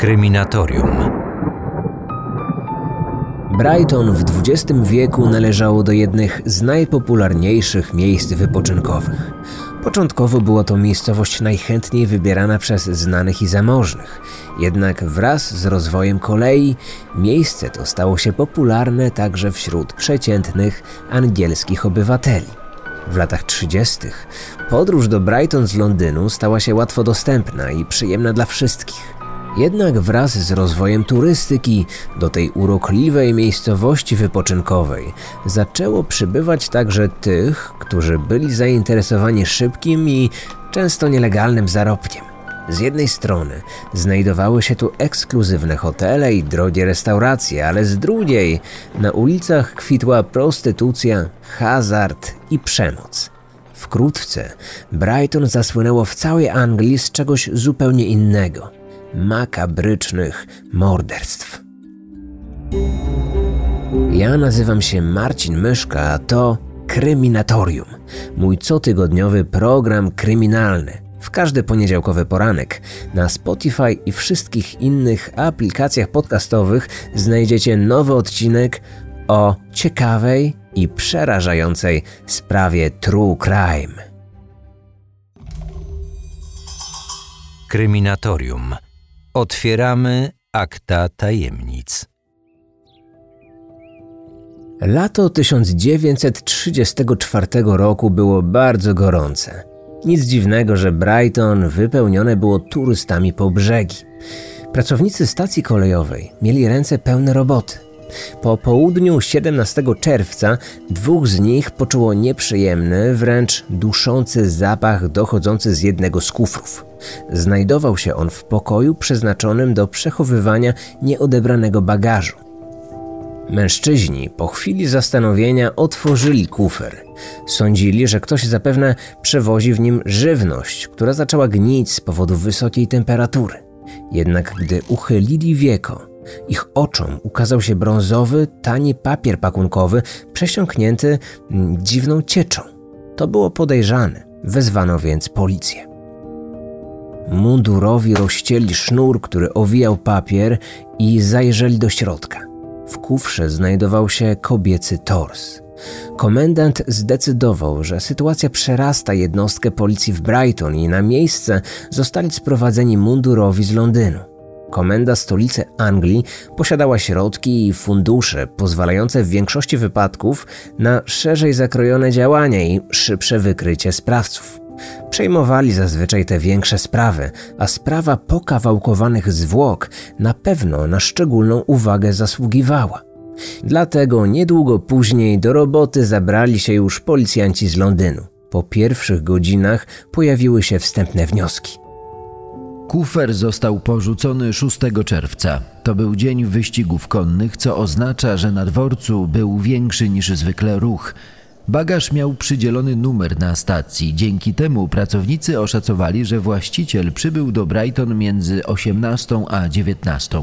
Kryminatorium. Brighton w XX wieku należało do jednych z najpopularniejszych miejsc wypoczynkowych. Początkowo była to miejscowość najchętniej wybierana przez znanych i zamożnych, jednak wraz z rozwojem kolei miejsce to stało się popularne także wśród przeciętnych angielskich obywateli. W latach 30. podróż do Brighton z Londynu stała się łatwo dostępna i przyjemna dla wszystkich. Jednak wraz z rozwojem turystyki do tej urokliwej miejscowości wypoczynkowej zaczęło przybywać także tych, którzy byli zainteresowani szybkim i często nielegalnym zarobkiem. Z jednej strony znajdowały się tu ekskluzywne hotele i drogie restauracje, ale z drugiej na ulicach kwitła prostytucja, hazard i przemoc. Wkrótce Brighton zasłynęło w całej Anglii z czegoś zupełnie innego makabrycznych morderstw. Ja nazywam się Marcin Myszka, a to Kryminatorium, mój cotygodniowy program kryminalny. W każdy poniedziałkowy poranek na Spotify i wszystkich innych aplikacjach podcastowych znajdziecie nowy odcinek o ciekawej i przerażającej sprawie True Crime. Kryminatorium. Otwieramy akta tajemnic. Lato 1934 roku było bardzo gorące. Nic dziwnego, że Brighton wypełnione było turystami po brzegi. Pracownicy stacji kolejowej mieli ręce pełne roboty. Po południu 17 czerwca dwóch z nich poczuło nieprzyjemny, wręcz duszący zapach dochodzący z jednego z kufrów. Znajdował się on w pokoju przeznaczonym do przechowywania nieodebranego bagażu. Mężczyźni po chwili zastanowienia otworzyli kufer. Sądzili, że ktoś zapewne przewozi w nim żywność, która zaczęła gnić z powodu wysokiej temperatury. Jednak gdy uchylili wieko, ich oczom ukazał się brązowy, tani papier pakunkowy przesiąknięty mm, dziwną cieczą. To było podejrzane. Wezwano więc policję. Mundurowi rozcięli sznur, który owijał papier i zajrzeli do środka. W kufrze znajdował się kobiecy tors. Komendant zdecydował, że sytuacja przerasta jednostkę policji w Brighton i na miejsce zostali sprowadzeni mundurowi z Londynu. Komenda stolicy Anglii posiadała środki i fundusze pozwalające w większości wypadków na szerzej zakrojone działania i szybsze wykrycie sprawców. Przejmowali zazwyczaj te większe sprawy, a sprawa pokawałkowanych zwłok na pewno na szczególną uwagę zasługiwała. Dlatego niedługo później do roboty zabrali się już policjanci z Londynu. Po pierwszych godzinach pojawiły się wstępne wnioski. Kufer został porzucony 6 czerwca. To był dzień wyścigów konnych, co oznacza, że na dworcu był większy niż zwykle ruch. Bagaż miał przydzielony numer na stacji. Dzięki temu pracownicy oszacowali, że właściciel przybył do Brighton między 18 a 19.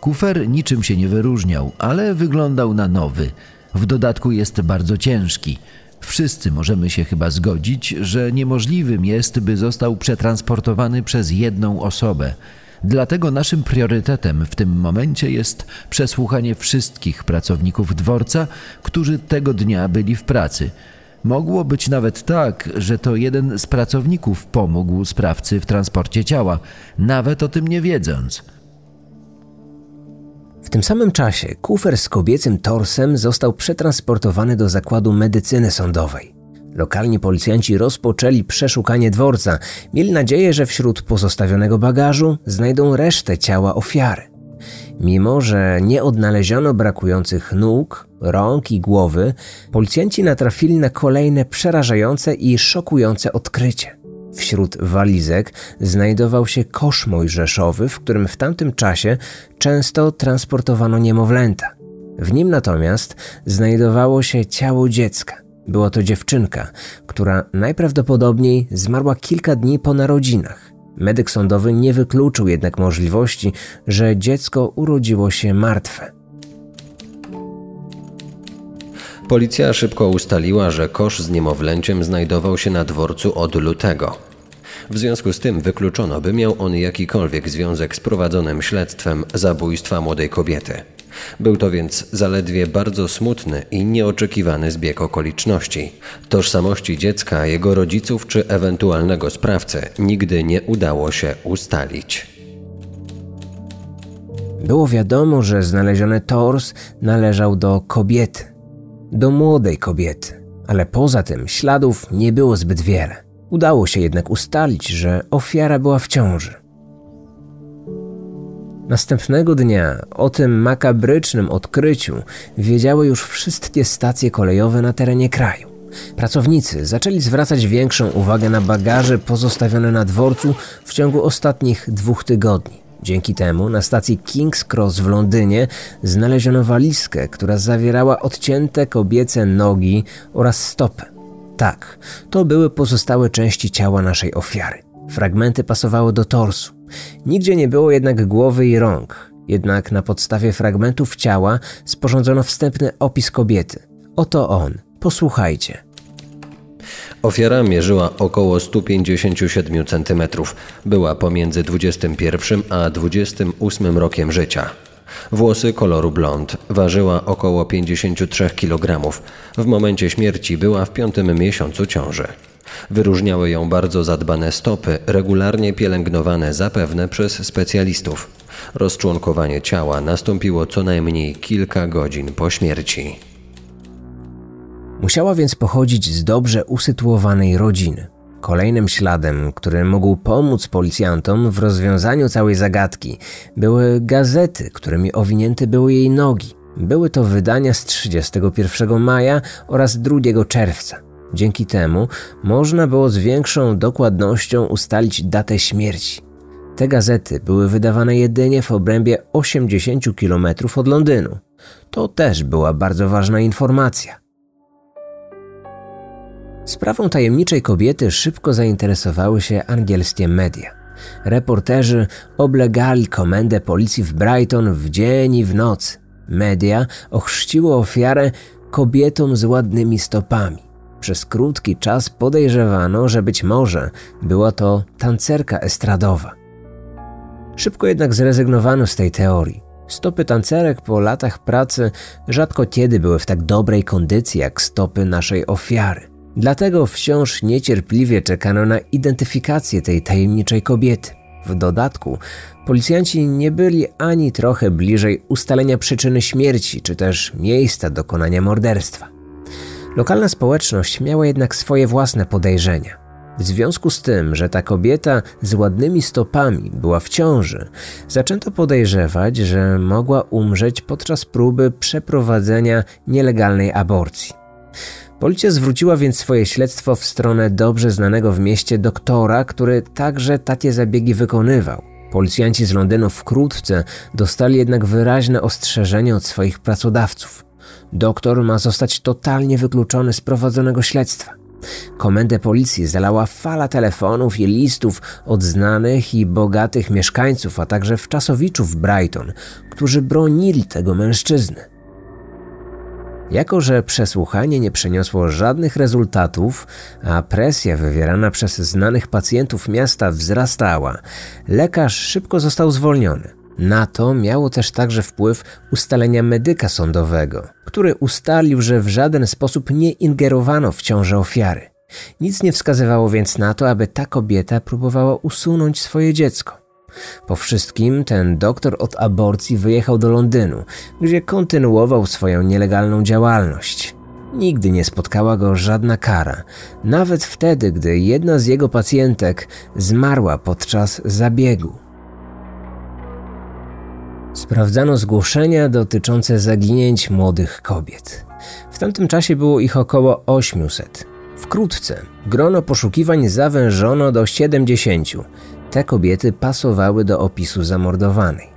Kufer niczym się nie wyróżniał, ale wyglądał na nowy. W dodatku jest bardzo ciężki. Wszyscy możemy się chyba zgodzić, że niemożliwym jest, by został przetransportowany przez jedną osobę. Dlatego naszym priorytetem w tym momencie jest przesłuchanie wszystkich pracowników dworca, którzy tego dnia byli w pracy. Mogło być nawet tak, że to jeden z pracowników pomógł sprawcy w transporcie ciała, nawet o tym nie wiedząc. W tym samym czasie kufer z kobiecym torsem został przetransportowany do zakładu medycyny sądowej. Lokalni policjanci rozpoczęli przeszukanie dworca. Mieli nadzieję, że wśród pozostawionego bagażu znajdą resztę ciała ofiary. Mimo, że nie odnaleziono brakujących nóg, rąk i głowy, policjanci natrafili na kolejne przerażające i szokujące odkrycie. Wśród walizek znajdował się kosz mojżeszowy, w którym w tamtym czasie często transportowano niemowlęta. W nim natomiast znajdowało się ciało dziecka. Była to dziewczynka, która najprawdopodobniej zmarła kilka dni po narodzinach. Medyk sądowy nie wykluczył jednak możliwości, że dziecko urodziło się martwe. Policja szybko ustaliła, że kosz z niemowlęciem znajdował się na dworcu od lutego. W związku z tym wykluczono, by miał on jakikolwiek związek z prowadzonym śledztwem zabójstwa młodej kobiety. Był to więc zaledwie bardzo smutny i nieoczekiwany zbieg okoliczności. Tożsamości dziecka, jego rodziców czy ewentualnego sprawcy nigdy nie udało się ustalić. Było wiadomo, że znaleziony tors należał do kobiety, do młodej kobiety, ale poza tym śladów nie było zbyt wiele. Udało się jednak ustalić, że ofiara była w ciąży. Następnego dnia o tym makabrycznym odkryciu wiedziały już wszystkie stacje kolejowe na terenie kraju. Pracownicy zaczęli zwracać większą uwagę na bagaże pozostawione na dworcu w ciągu ostatnich dwóch tygodni. Dzięki temu na stacji King's Cross w Londynie znaleziono walizkę, która zawierała odcięte kobiece nogi oraz stopę. Tak, to były pozostałe części ciała naszej ofiary. Fragmenty pasowały do torsu. Nigdzie nie było jednak głowy i rąk. Jednak na podstawie fragmentów ciała sporządzono wstępny opis kobiety. Oto on. Posłuchajcie. Ofiara mierzyła około 157 cm. Była pomiędzy 21 a 28 rokiem życia. Włosy koloru blond, ważyła około 53 kg. W momencie śmierci była w piątym miesiącu ciąży. Wyróżniały ją bardzo zadbane stopy, regularnie pielęgnowane zapewne przez specjalistów. Rozczłonkowanie ciała nastąpiło co najmniej kilka godzin po śmierci. Musiała więc pochodzić z dobrze usytuowanej rodziny. Kolejnym śladem, który mógł pomóc policjantom w rozwiązaniu całej zagadki, były gazety, którymi owinięte były jej nogi. Były to wydania z 31 maja oraz 2 czerwca. Dzięki temu można było z większą dokładnością ustalić datę śmierci. Te gazety były wydawane jedynie w obrębie 80 km od Londynu. To też była bardzo ważna informacja. Sprawą tajemniczej kobiety szybko zainteresowały się angielskie media. Reporterzy oblegali komendę policji w Brighton w dzień i w nocy. Media ochrzciło ofiarę kobietą z ładnymi stopami. Przez krótki czas podejrzewano, że być może była to tancerka estradowa. Szybko jednak zrezygnowano z tej teorii. Stopy tancerek po latach pracy rzadko kiedy były w tak dobrej kondycji jak stopy naszej ofiary. Dlatego wciąż niecierpliwie czekano na identyfikację tej tajemniczej kobiety. W dodatku, policjanci nie byli ani trochę bliżej ustalenia przyczyny śmierci czy też miejsca dokonania morderstwa. Lokalna społeczność miała jednak swoje własne podejrzenia. W związku z tym, że ta kobieta z ładnymi stopami była w ciąży, zaczęto podejrzewać, że mogła umrzeć podczas próby przeprowadzenia nielegalnej aborcji. Policja zwróciła więc swoje śledztwo w stronę dobrze znanego w mieście doktora, który także takie zabiegi wykonywał. Policjanci z Londynu wkrótce dostali jednak wyraźne ostrzeżenie od swoich pracodawców. Doktor ma zostać totalnie wykluczony z prowadzonego śledztwa. Komendę policji zalała fala telefonów i listów od znanych i bogatych mieszkańców, a także wczasowiczów Brighton, którzy bronili tego mężczyzny. Jako, że przesłuchanie nie przyniosło żadnych rezultatów, a presja wywierana przez znanych pacjentów miasta wzrastała, lekarz szybko został zwolniony. Na to miało też także wpływ ustalenia medyka sądowego, który ustalił, że w żaden sposób nie ingerowano w ciążę ofiary. Nic nie wskazywało więc na to, aby ta kobieta próbowała usunąć swoje dziecko. Po wszystkim ten doktor od aborcji wyjechał do Londynu, gdzie kontynuował swoją nielegalną działalność. Nigdy nie spotkała go żadna kara, nawet wtedy, gdy jedna z jego pacjentek zmarła podczas zabiegu. Sprawdzano zgłoszenia dotyczące zaginięć młodych kobiet. W tamtym czasie było ich około 800. Wkrótce grono poszukiwań zawężono do 70 te kobiety pasowały do opisu zamordowanej.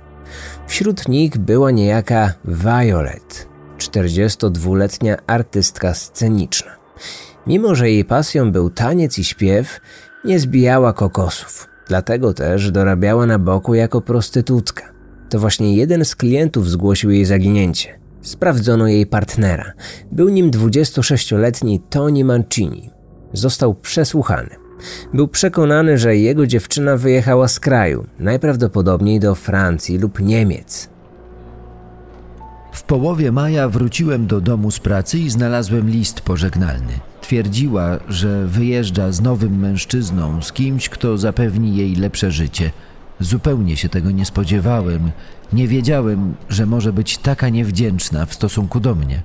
Wśród nich była niejaka Violet, 42-letnia artystka sceniczna. Mimo, że jej pasją był taniec i śpiew, nie zbijała kokosów, dlatego też dorabiała na boku jako prostytutka. To właśnie jeden z klientów zgłosił jej zaginięcie. Sprawdzono jej partnera. Był nim 26-letni Tony Mancini. Został przesłuchany. Był przekonany, że jego dziewczyna wyjechała z kraju, najprawdopodobniej do Francji lub Niemiec. W połowie maja wróciłem do domu z pracy i znalazłem list pożegnalny. Twierdziła, że wyjeżdża z nowym mężczyzną, z kimś, kto zapewni jej lepsze życie. Zupełnie się tego nie spodziewałem. Nie wiedziałem, że może być taka niewdzięczna w stosunku do mnie.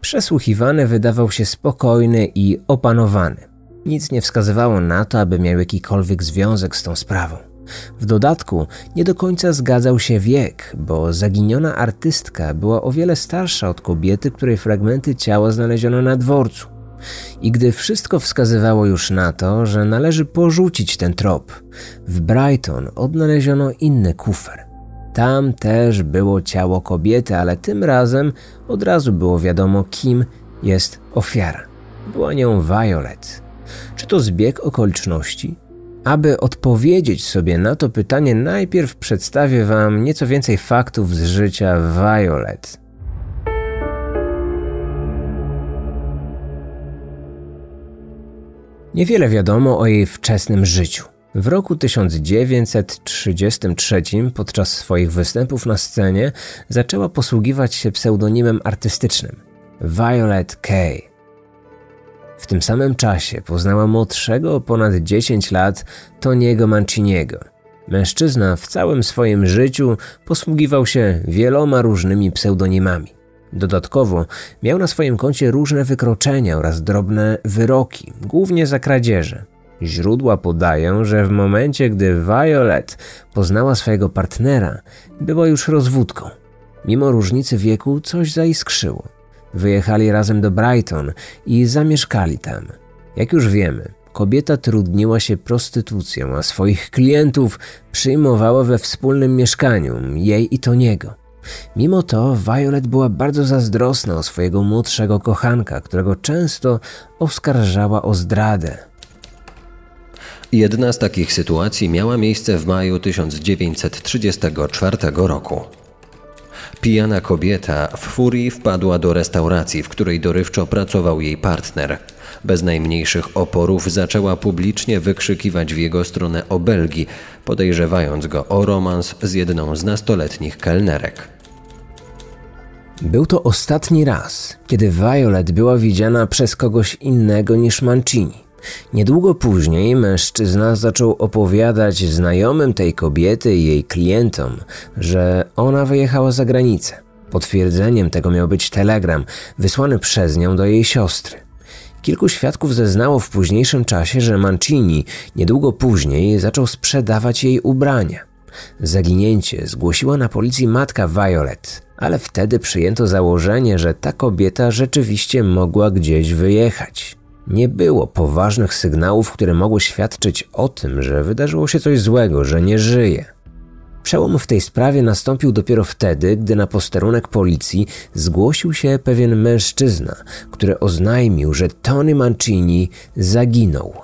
Przesłuchiwany wydawał się spokojny i opanowany. Nic nie wskazywało na to, aby miał jakikolwiek związek z tą sprawą. W dodatku nie do końca zgadzał się wiek, bo zaginiona artystka była o wiele starsza od kobiety, której fragmenty ciała znaleziono na dworcu. I gdy wszystko wskazywało już na to, że należy porzucić ten trop, w Brighton odnaleziono inny kufer. Tam też było ciało kobiety, ale tym razem od razu było wiadomo, kim jest ofiara. Była nią Violet. Czy to zbieg okoliczności? Aby odpowiedzieć sobie na to pytanie, najpierw przedstawię Wam nieco więcej faktów z życia Violet. Niewiele wiadomo o jej wczesnym życiu. W roku 1933 podczas swoich występów na scenie zaczęła posługiwać się pseudonimem artystycznym Violet Kay. W tym samym czasie poznała młodszego o ponad 10 lat Toniego Manciniego. Mężczyzna w całym swoim życiu posługiwał się wieloma różnymi pseudonimami. Dodatkowo miał na swoim koncie różne wykroczenia oraz drobne wyroki, głównie za kradzieże. Źródła podają, że w momencie, gdy Violet poznała swojego partnera, była już rozwódką. Mimo różnicy wieku coś zaiskrzyło. Wyjechali razem do Brighton i zamieszkali tam. Jak już wiemy, kobieta trudniła się prostytucją, a swoich klientów przyjmowała we wspólnym mieszkaniu, jej i Toniego. Mimo to Violet była bardzo zazdrosna o swojego młodszego kochanka, którego często oskarżała o zdradę. Jedna z takich sytuacji miała miejsce w maju 1934 roku. Pijana kobieta w furii wpadła do restauracji, w której dorywczo pracował jej partner. Bez najmniejszych oporów zaczęła publicznie wykrzykiwać w jego stronę obelgi, podejrzewając go o romans z jedną z nastoletnich kelnerek. Był to ostatni raz, kiedy Violet była widziana przez kogoś innego niż Mancini. Niedługo później mężczyzna zaczął opowiadać znajomym tej kobiety i jej klientom, że ona wyjechała za granicę. Potwierdzeniem tego miał być telegram wysłany przez nią do jej siostry. Kilku świadków zeznało w późniejszym czasie, że Mancini niedługo później zaczął sprzedawać jej ubrania. Zaginięcie zgłosiła na policji matka Violet, ale wtedy przyjęto założenie, że ta kobieta rzeczywiście mogła gdzieś wyjechać. Nie było poważnych sygnałów, które mogły świadczyć o tym, że wydarzyło się coś złego, że nie żyje. Przełom w tej sprawie nastąpił dopiero wtedy, gdy na posterunek policji zgłosił się pewien mężczyzna, który oznajmił, że Tony Mancini zaginął.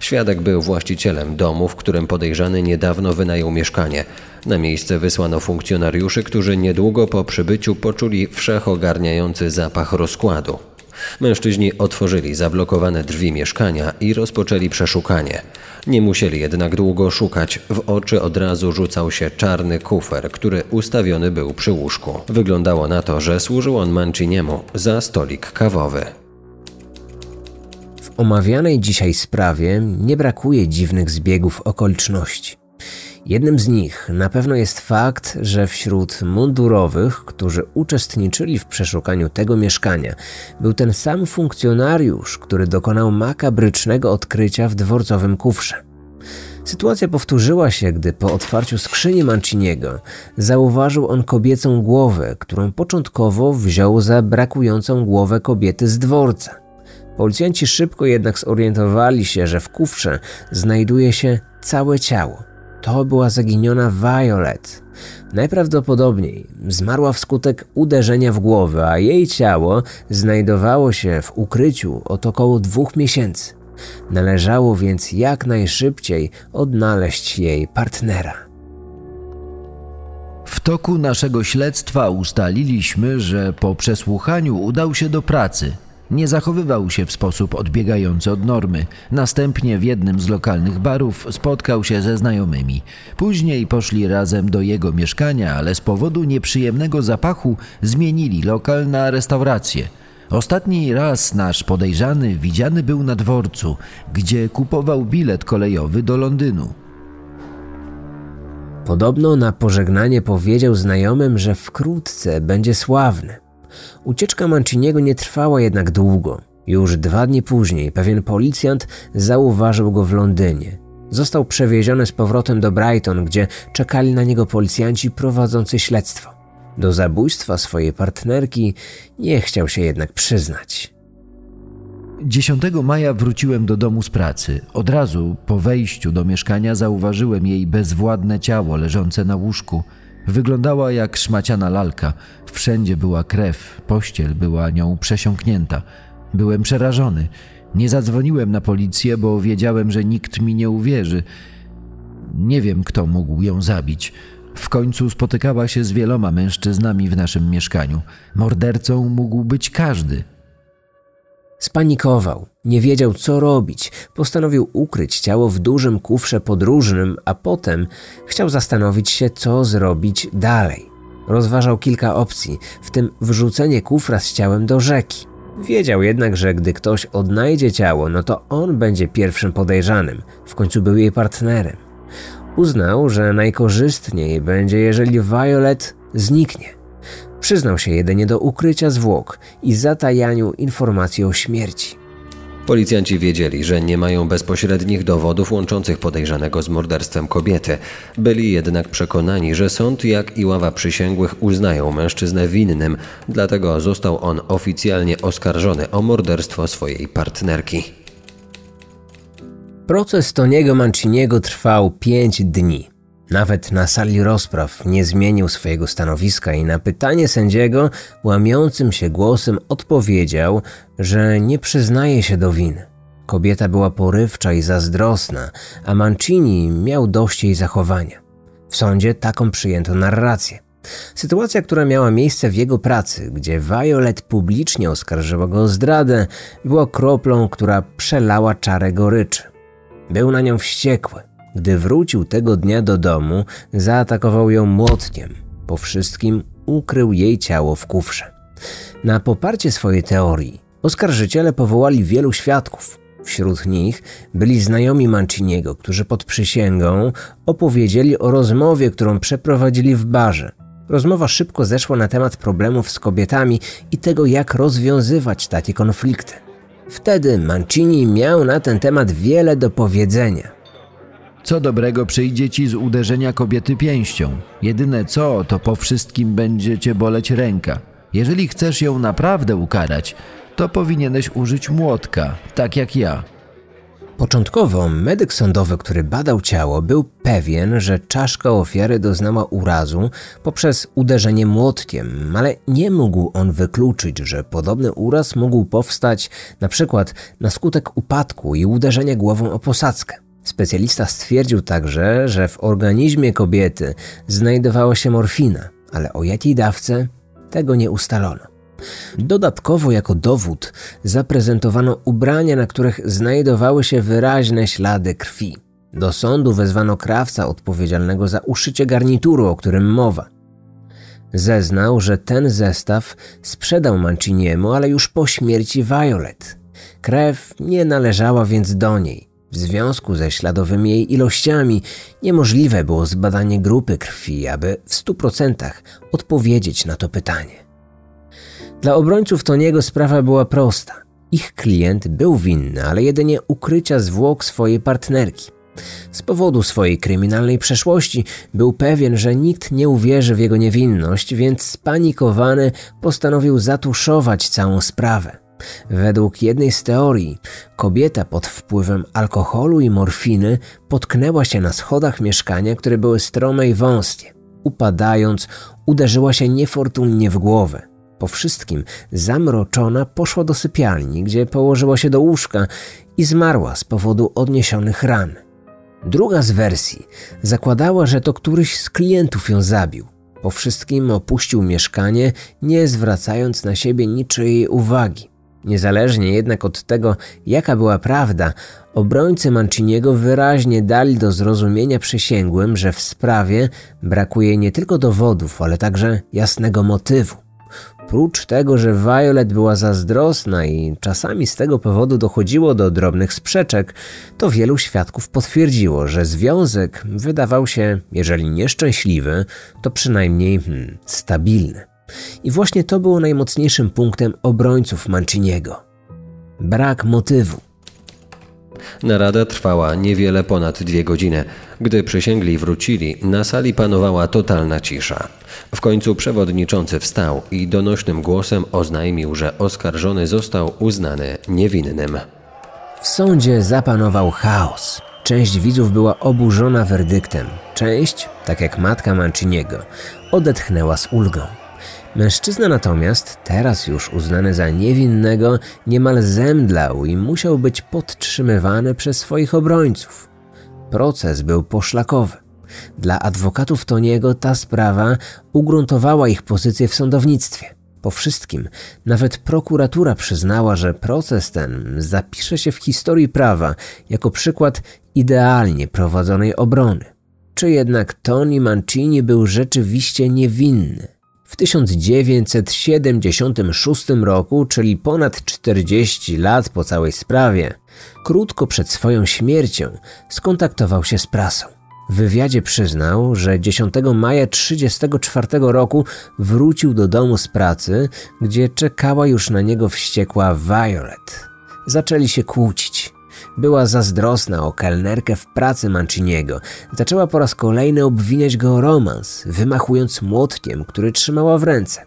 Świadek był właścicielem domu, w którym podejrzany niedawno wynajął mieszkanie. Na miejsce wysłano funkcjonariuszy, którzy niedługo po przybyciu poczuli wszechogarniający zapach rozkładu. Mężczyźni otworzyli zablokowane drzwi mieszkania i rozpoczęli przeszukanie. Nie musieli jednak długo szukać, w oczy od razu rzucał się czarny kufer, który ustawiony był przy łóżku. Wyglądało na to, że służył on Manciniemu za stolik kawowy. W omawianej dzisiaj sprawie nie brakuje dziwnych zbiegów okoliczności. Jednym z nich na pewno jest fakt, że wśród mundurowych, którzy uczestniczyli w przeszukaniu tego mieszkania, był ten sam funkcjonariusz, który dokonał makabrycznego odkrycia w dworcowym kufrze. Sytuacja powtórzyła się, gdy po otwarciu skrzyni Manciniego zauważył on kobiecą głowę, którą początkowo wziął za brakującą głowę kobiety z dworca. Policjanci szybko jednak zorientowali się, że w kufrze znajduje się całe ciało. To była zaginiona Violet. Najprawdopodobniej zmarła wskutek uderzenia w głowę, a jej ciało znajdowało się w ukryciu od około dwóch miesięcy. Należało więc jak najszybciej odnaleźć jej partnera. W toku naszego śledztwa ustaliliśmy, że po przesłuchaniu udał się do pracy. Nie zachowywał się w sposób odbiegający od normy. Następnie w jednym z lokalnych barów spotkał się ze znajomymi. Później poszli razem do jego mieszkania, ale z powodu nieprzyjemnego zapachu zmienili lokal na restaurację. Ostatni raz nasz podejrzany widziany był na dworcu, gdzie kupował bilet kolejowy do Londynu. Podobno na pożegnanie powiedział znajomym, że wkrótce będzie sławny. Ucieczka Manciniego nie trwała jednak długo. Już dwa dni później pewien policjant zauważył go w Londynie. Został przewieziony z powrotem do Brighton, gdzie czekali na niego policjanci prowadzący śledztwo. Do zabójstwa swojej partnerki nie chciał się jednak przyznać. 10 maja wróciłem do domu z pracy. Od razu po wejściu do mieszkania zauważyłem jej bezwładne ciało leżące na łóżku. Wyglądała jak szmaciana lalka. Wszędzie była krew, pościel była nią przesiąknięta. Byłem przerażony. Nie zadzwoniłem na policję, bo wiedziałem, że nikt mi nie uwierzy. Nie wiem, kto mógł ją zabić. W końcu spotykała się z wieloma mężczyznami w naszym mieszkaniu. Mordercą mógł być każdy. Spanikował, nie wiedział co robić, postanowił ukryć ciało w dużym kufrze podróżnym, a potem chciał zastanowić się, co zrobić dalej. Rozważał kilka opcji, w tym wrzucenie kufra z ciałem do rzeki. Wiedział jednak, że gdy ktoś odnajdzie ciało, no to on będzie pierwszym podejrzanym, w końcu był jej partnerem. Uznał, że najkorzystniej będzie, jeżeli Violet zniknie. Przyznał się jedynie do ukrycia zwłok i zatajaniu informacji o śmierci. Policjanci wiedzieli, że nie mają bezpośrednich dowodów łączących podejrzanego z morderstwem kobiety. Byli jednak przekonani, że sąd, jak i ława przysięgłych uznają mężczyznę winnym, dlatego został on oficjalnie oskarżony o morderstwo swojej partnerki. Proces Toniego Manciniego trwał pięć dni. Nawet na sali rozpraw nie zmienił swojego stanowiska i na pytanie sędziego łamiącym się głosem odpowiedział, że nie przyznaje się do winy. Kobieta była porywcza i zazdrosna, a Mancini miał dość jej zachowania. W sądzie taką przyjęto narrację. Sytuacja, która miała miejsce w jego pracy, gdzie Violet publicznie oskarżyła go o zdradę, była kroplą, która przelała czarę goryczy. Był na nią wściekły. Gdy wrócił tego dnia do domu, zaatakował ją młotkiem. Po wszystkim ukrył jej ciało w kufrze. Na poparcie swojej teorii oskarżyciele powołali wielu świadków. Wśród nich byli znajomi Manciniego, którzy pod przysięgą opowiedzieli o rozmowie, którą przeprowadzili w barze. Rozmowa szybko zeszła na temat problemów z kobietami i tego, jak rozwiązywać takie konflikty. Wtedy Mancini miał na ten temat wiele do powiedzenia. Co dobrego przyjdzie ci z uderzenia kobiety pięścią? Jedyne co, to po wszystkim będzie cię boleć ręka. Jeżeli chcesz ją naprawdę ukarać, to powinieneś użyć młotka, tak jak ja. Początkowo medyk sądowy, który badał ciało, był pewien, że czaszka ofiary doznała urazu poprzez uderzenie młotkiem, ale nie mógł on wykluczyć, że podobny uraz mógł powstać na przykład na skutek upadku i uderzenia głową o posadzkę. Specjalista stwierdził także, że w organizmie kobiety znajdowała się morfina, ale o jakiej dawce tego nie ustalono. Dodatkowo jako dowód zaprezentowano ubrania, na których znajdowały się wyraźne ślady krwi. Do sądu wezwano krawca odpowiedzialnego za uszycie garnituru, o którym mowa. Zeznał, że ten zestaw sprzedał Manciniemu, ale już po śmierci Violet. Krew nie należała więc do niej. W związku ze śladowymi jej ilościami niemożliwe było zbadanie grupy krwi, aby w 100% odpowiedzieć na to pytanie. Dla obrońców Toniego sprawa była prosta. Ich klient był winny, ale jedynie ukrycia zwłok swojej partnerki. Z powodu swojej kryminalnej przeszłości był pewien, że nikt nie uwierzy w jego niewinność, więc spanikowany postanowił zatuszować całą sprawę. Według jednej z teorii, kobieta pod wpływem alkoholu i morfiny potknęła się na schodach mieszkania, które były strome i wąskie. Upadając, uderzyła się niefortunnie w głowę. Po wszystkim zamroczona poszła do sypialni, gdzie położyła się do łóżka i zmarła z powodu odniesionych ran. Druga z wersji zakładała, że to któryś z klientów ją zabił. Po wszystkim opuścił mieszkanie, nie zwracając na siebie niczyjej uwagi. Niezależnie jednak od tego, jaka była prawda, obrońcy Manciniego wyraźnie dali do zrozumienia przysięgłym, że w sprawie brakuje nie tylko dowodów, ale także jasnego motywu. Prócz tego, że Violet była zazdrosna i czasami z tego powodu dochodziło do drobnych sprzeczek, to wielu świadków potwierdziło, że związek wydawał się, jeżeli nieszczęśliwy, to przynajmniej hmm, stabilny. I właśnie to było najmocniejszym punktem obrońców Manciniego. Brak motywu. Narada trwała niewiele ponad dwie godziny. Gdy przysięgli wrócili, na sali panowała totalna cisza. W końcu przewodniczący wstał i donośnym głosem oznajmił, że oskarżony został uznany niewinnym. W sądzie zapanował chaos. Część widzów była oburzona werdyktem, część, tak jak matka Manciniego, odetchnęła z ulgą. Mężczyzna natomiast, teraz już uznany za niewinnego, niemal zemdlał i musiał być podtrzymywany przez swoich obrońców. Proces był poszlakowy. Dla adwokatów Toniego ta sprawa ugruntowała ich pozycję w sądownictwie. Po wszystkim, nawet prokuratura przyznała, że proces ten zapisze się w historii prawa jako przykład idealnie prowadzonej obrony. Czy jednak Tony Mancini był rzeczywiście niewinny? W 1976 roku, czyli ponad 40 lat po całej sprawie, krótko przed swoją śmiercią, skontaktował się z prasą. W wywiadzie przyznał, że 10 maja 1934 roku wrócił do domu z pracy, gdzie czekała już na niego wściekła Violet. Zaczęli się kłócić. Była zazdrosna o kelnerkę w pracy Manciniego. Zaczęła po raz kolejny obwiniać go o romans, wymachując młotkiem, który trzymała w ręce.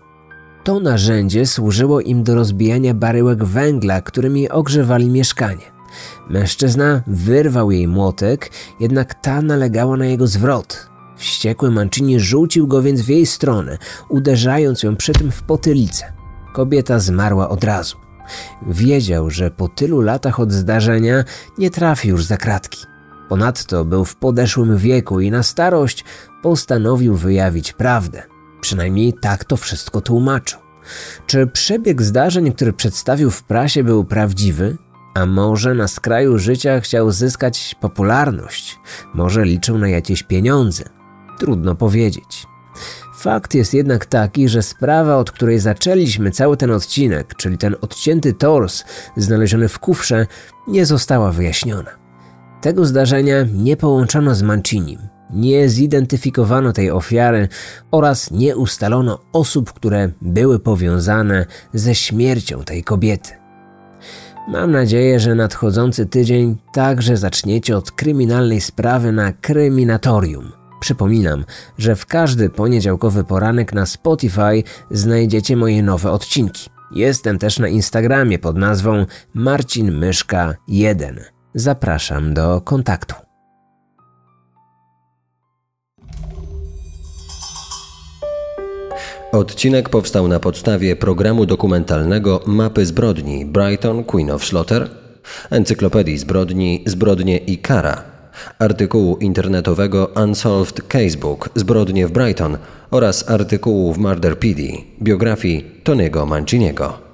To narzędzie służyło im do rozbijania baryłek węgla, którymi ogrzewali mieszkanie. Mężczyzna wyrwał jej młotek, jednak ta nalegała na jego zwrot. Wściekły Mancini rzucił go więc w jej stronę, uderzając ją przy tym w potylicę. Kobieta zmarła od razu. Wiedział, że po tylu latach od zdarzenia nie trafi już za kratki. Ponadto był w podeszłym wieku i na starość postanowił wyjawić prawdę. Przynajmniej tak to wszystko tłumaczył. Czy przebieg zdarzeń, który przedstawił w prasie, był prawdziwy? A może na skraju życia chciał zyskać popularność? Może liczył na jakieś pieniądze? Trudno powiedzieć. Fakt jest jednak taki, że sprawa, od której zaczęliśmy cały ten odcinek, czyli ten odcięty tors znaleziony w kufrze, nie została wyjaśniona. Tego zdarzenia nie połączono z Mancinim, nie zidentyfikowano tej ofiary oraz nie ustalono osób, które były powiązane ze śmiercią tej kobiety. Mam nadzieję, że nadchodzący tydzień także zaczniecie od kryminalnej sprawy na kryminatorium – Przypominam, że w każdy poniedziałkowy poranek na Spotify znajdziecie moje nowe odcinki. Jestem też na Instagramie pod nazwą Marcin Myszka 1. Zapraszam do kontaktu. Odcinek powstał na podstawie programu dokumentalnego Mapy zbrodni Brighton Queen of Slaughter, encyklopedii zbrodni Zbrodnie i Kara artykułu internetowego Unsolved Casebook Zbrodnie w Brighton oraz artykułu w Murder PD biografii Tony'ego Manciniego.